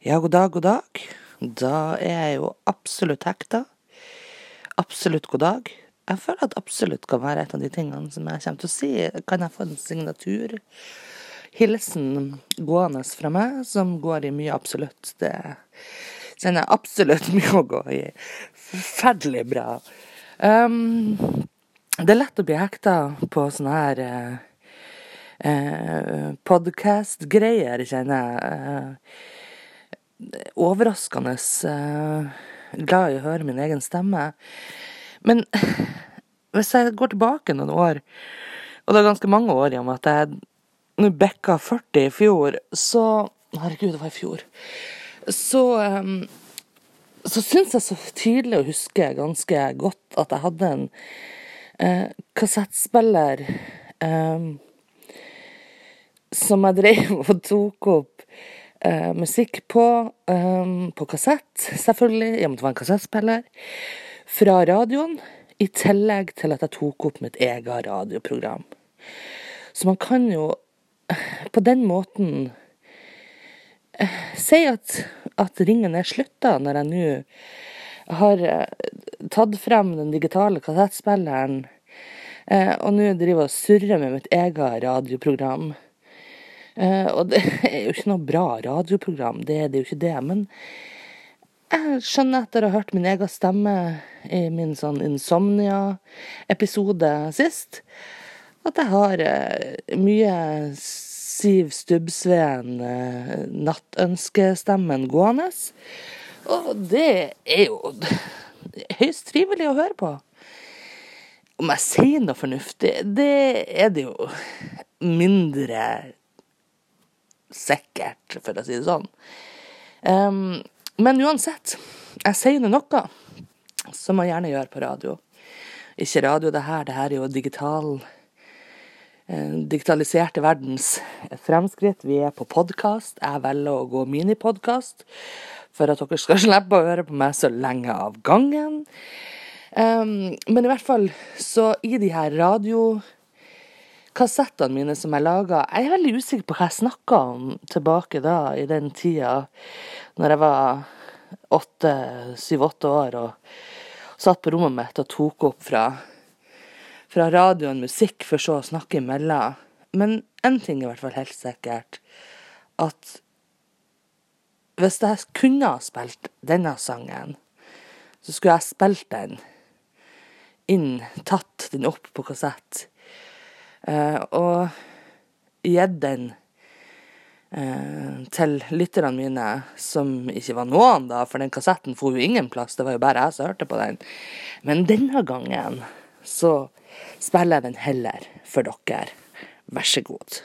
Ja, god dag, god dag. Da er jeg jo absolutt hekta. Absolutt god dag. Jeg føler at absolutt kan være et av de tingene som jeg kommer til å si. Kan jeg få en signatur? Hilsen gående fra meg, som går i mye absolutt. Det kjenner jeg absolutt mye å gå i. Forferdelig bra. Um, det er lett å bli hekta på sånne her eh, eh, podkast-greier, kjenner jeg. Eh, overraskende uh, glad i å høre min egen stemme. Men hvis jeg går tilbake noen år, og det er ganske mange år i at jeg nå bikka 40 i fjor, så Herregud, det var i fjor. Så um, så syns jeg så tydelig å huske ganske godt at jeg hadde en eh, kassettspiller eh, som jeg drev og tok opp eh, musikk på, um, på kassett, selvfølgelig, jeg måtte være en kassettspiller, fra radioen, i tillegg til at jeg tok opp mitt eget radioprogram. Så man kan jo på den måten eh, si at, at ringen er slutta, når jeg nå har eh, tatt frem den digitale kassettspilleren, eh, og nå driver og surrer med mitt eget radioprogram. Uh, og det er jo ikke noe bra radioprogram, det er det jo ikke det. Men jeg skjønner etter å ha hørt min egen stemme i min sånn Insomnia-episode sist, at jeg har uh, mye Siv Stubbsveen, uh, nattønskestemmen gående. Og det er jo høyst trivelig å høre på. Om jeg sier noe fornuftig, det er det jo mindre sikkert, for å si det sånn. Um, men uansett, jeg sier nå noe som man gjerne gjør på radio. Ikke radio, det her. Det her er jo digital eh, digitaliserte verdens fremskritt. Vi er på podkast. Jeg velger å gå minipodkast for at dere skal slippe å høre på meg så lenge av gangen. Um, men i hvert fall, så i de her radio kassettene mine som jeg laga Jeg er veldig usikker på hva jeg snakka om tilbake da, i den tida, når jeg var åtte, syv-åtte år og satt på rommet mitt og tok opp fra, fra radioen musikk, for så å snakke imellom. Men én ting er i hvert fall helt sikkert, at hvis jeg kunne ha spilt denne sangen, så skulle jeg spilt den inn, tatt den opp på kassett og gitt den eh, til lytterne mine, som ikke var noen, da, for den kassetten for jo ingen plass, det var jo bare jeg som hørte på den. Men denne gangen så spiller jeg den heller for dere. Vær så god.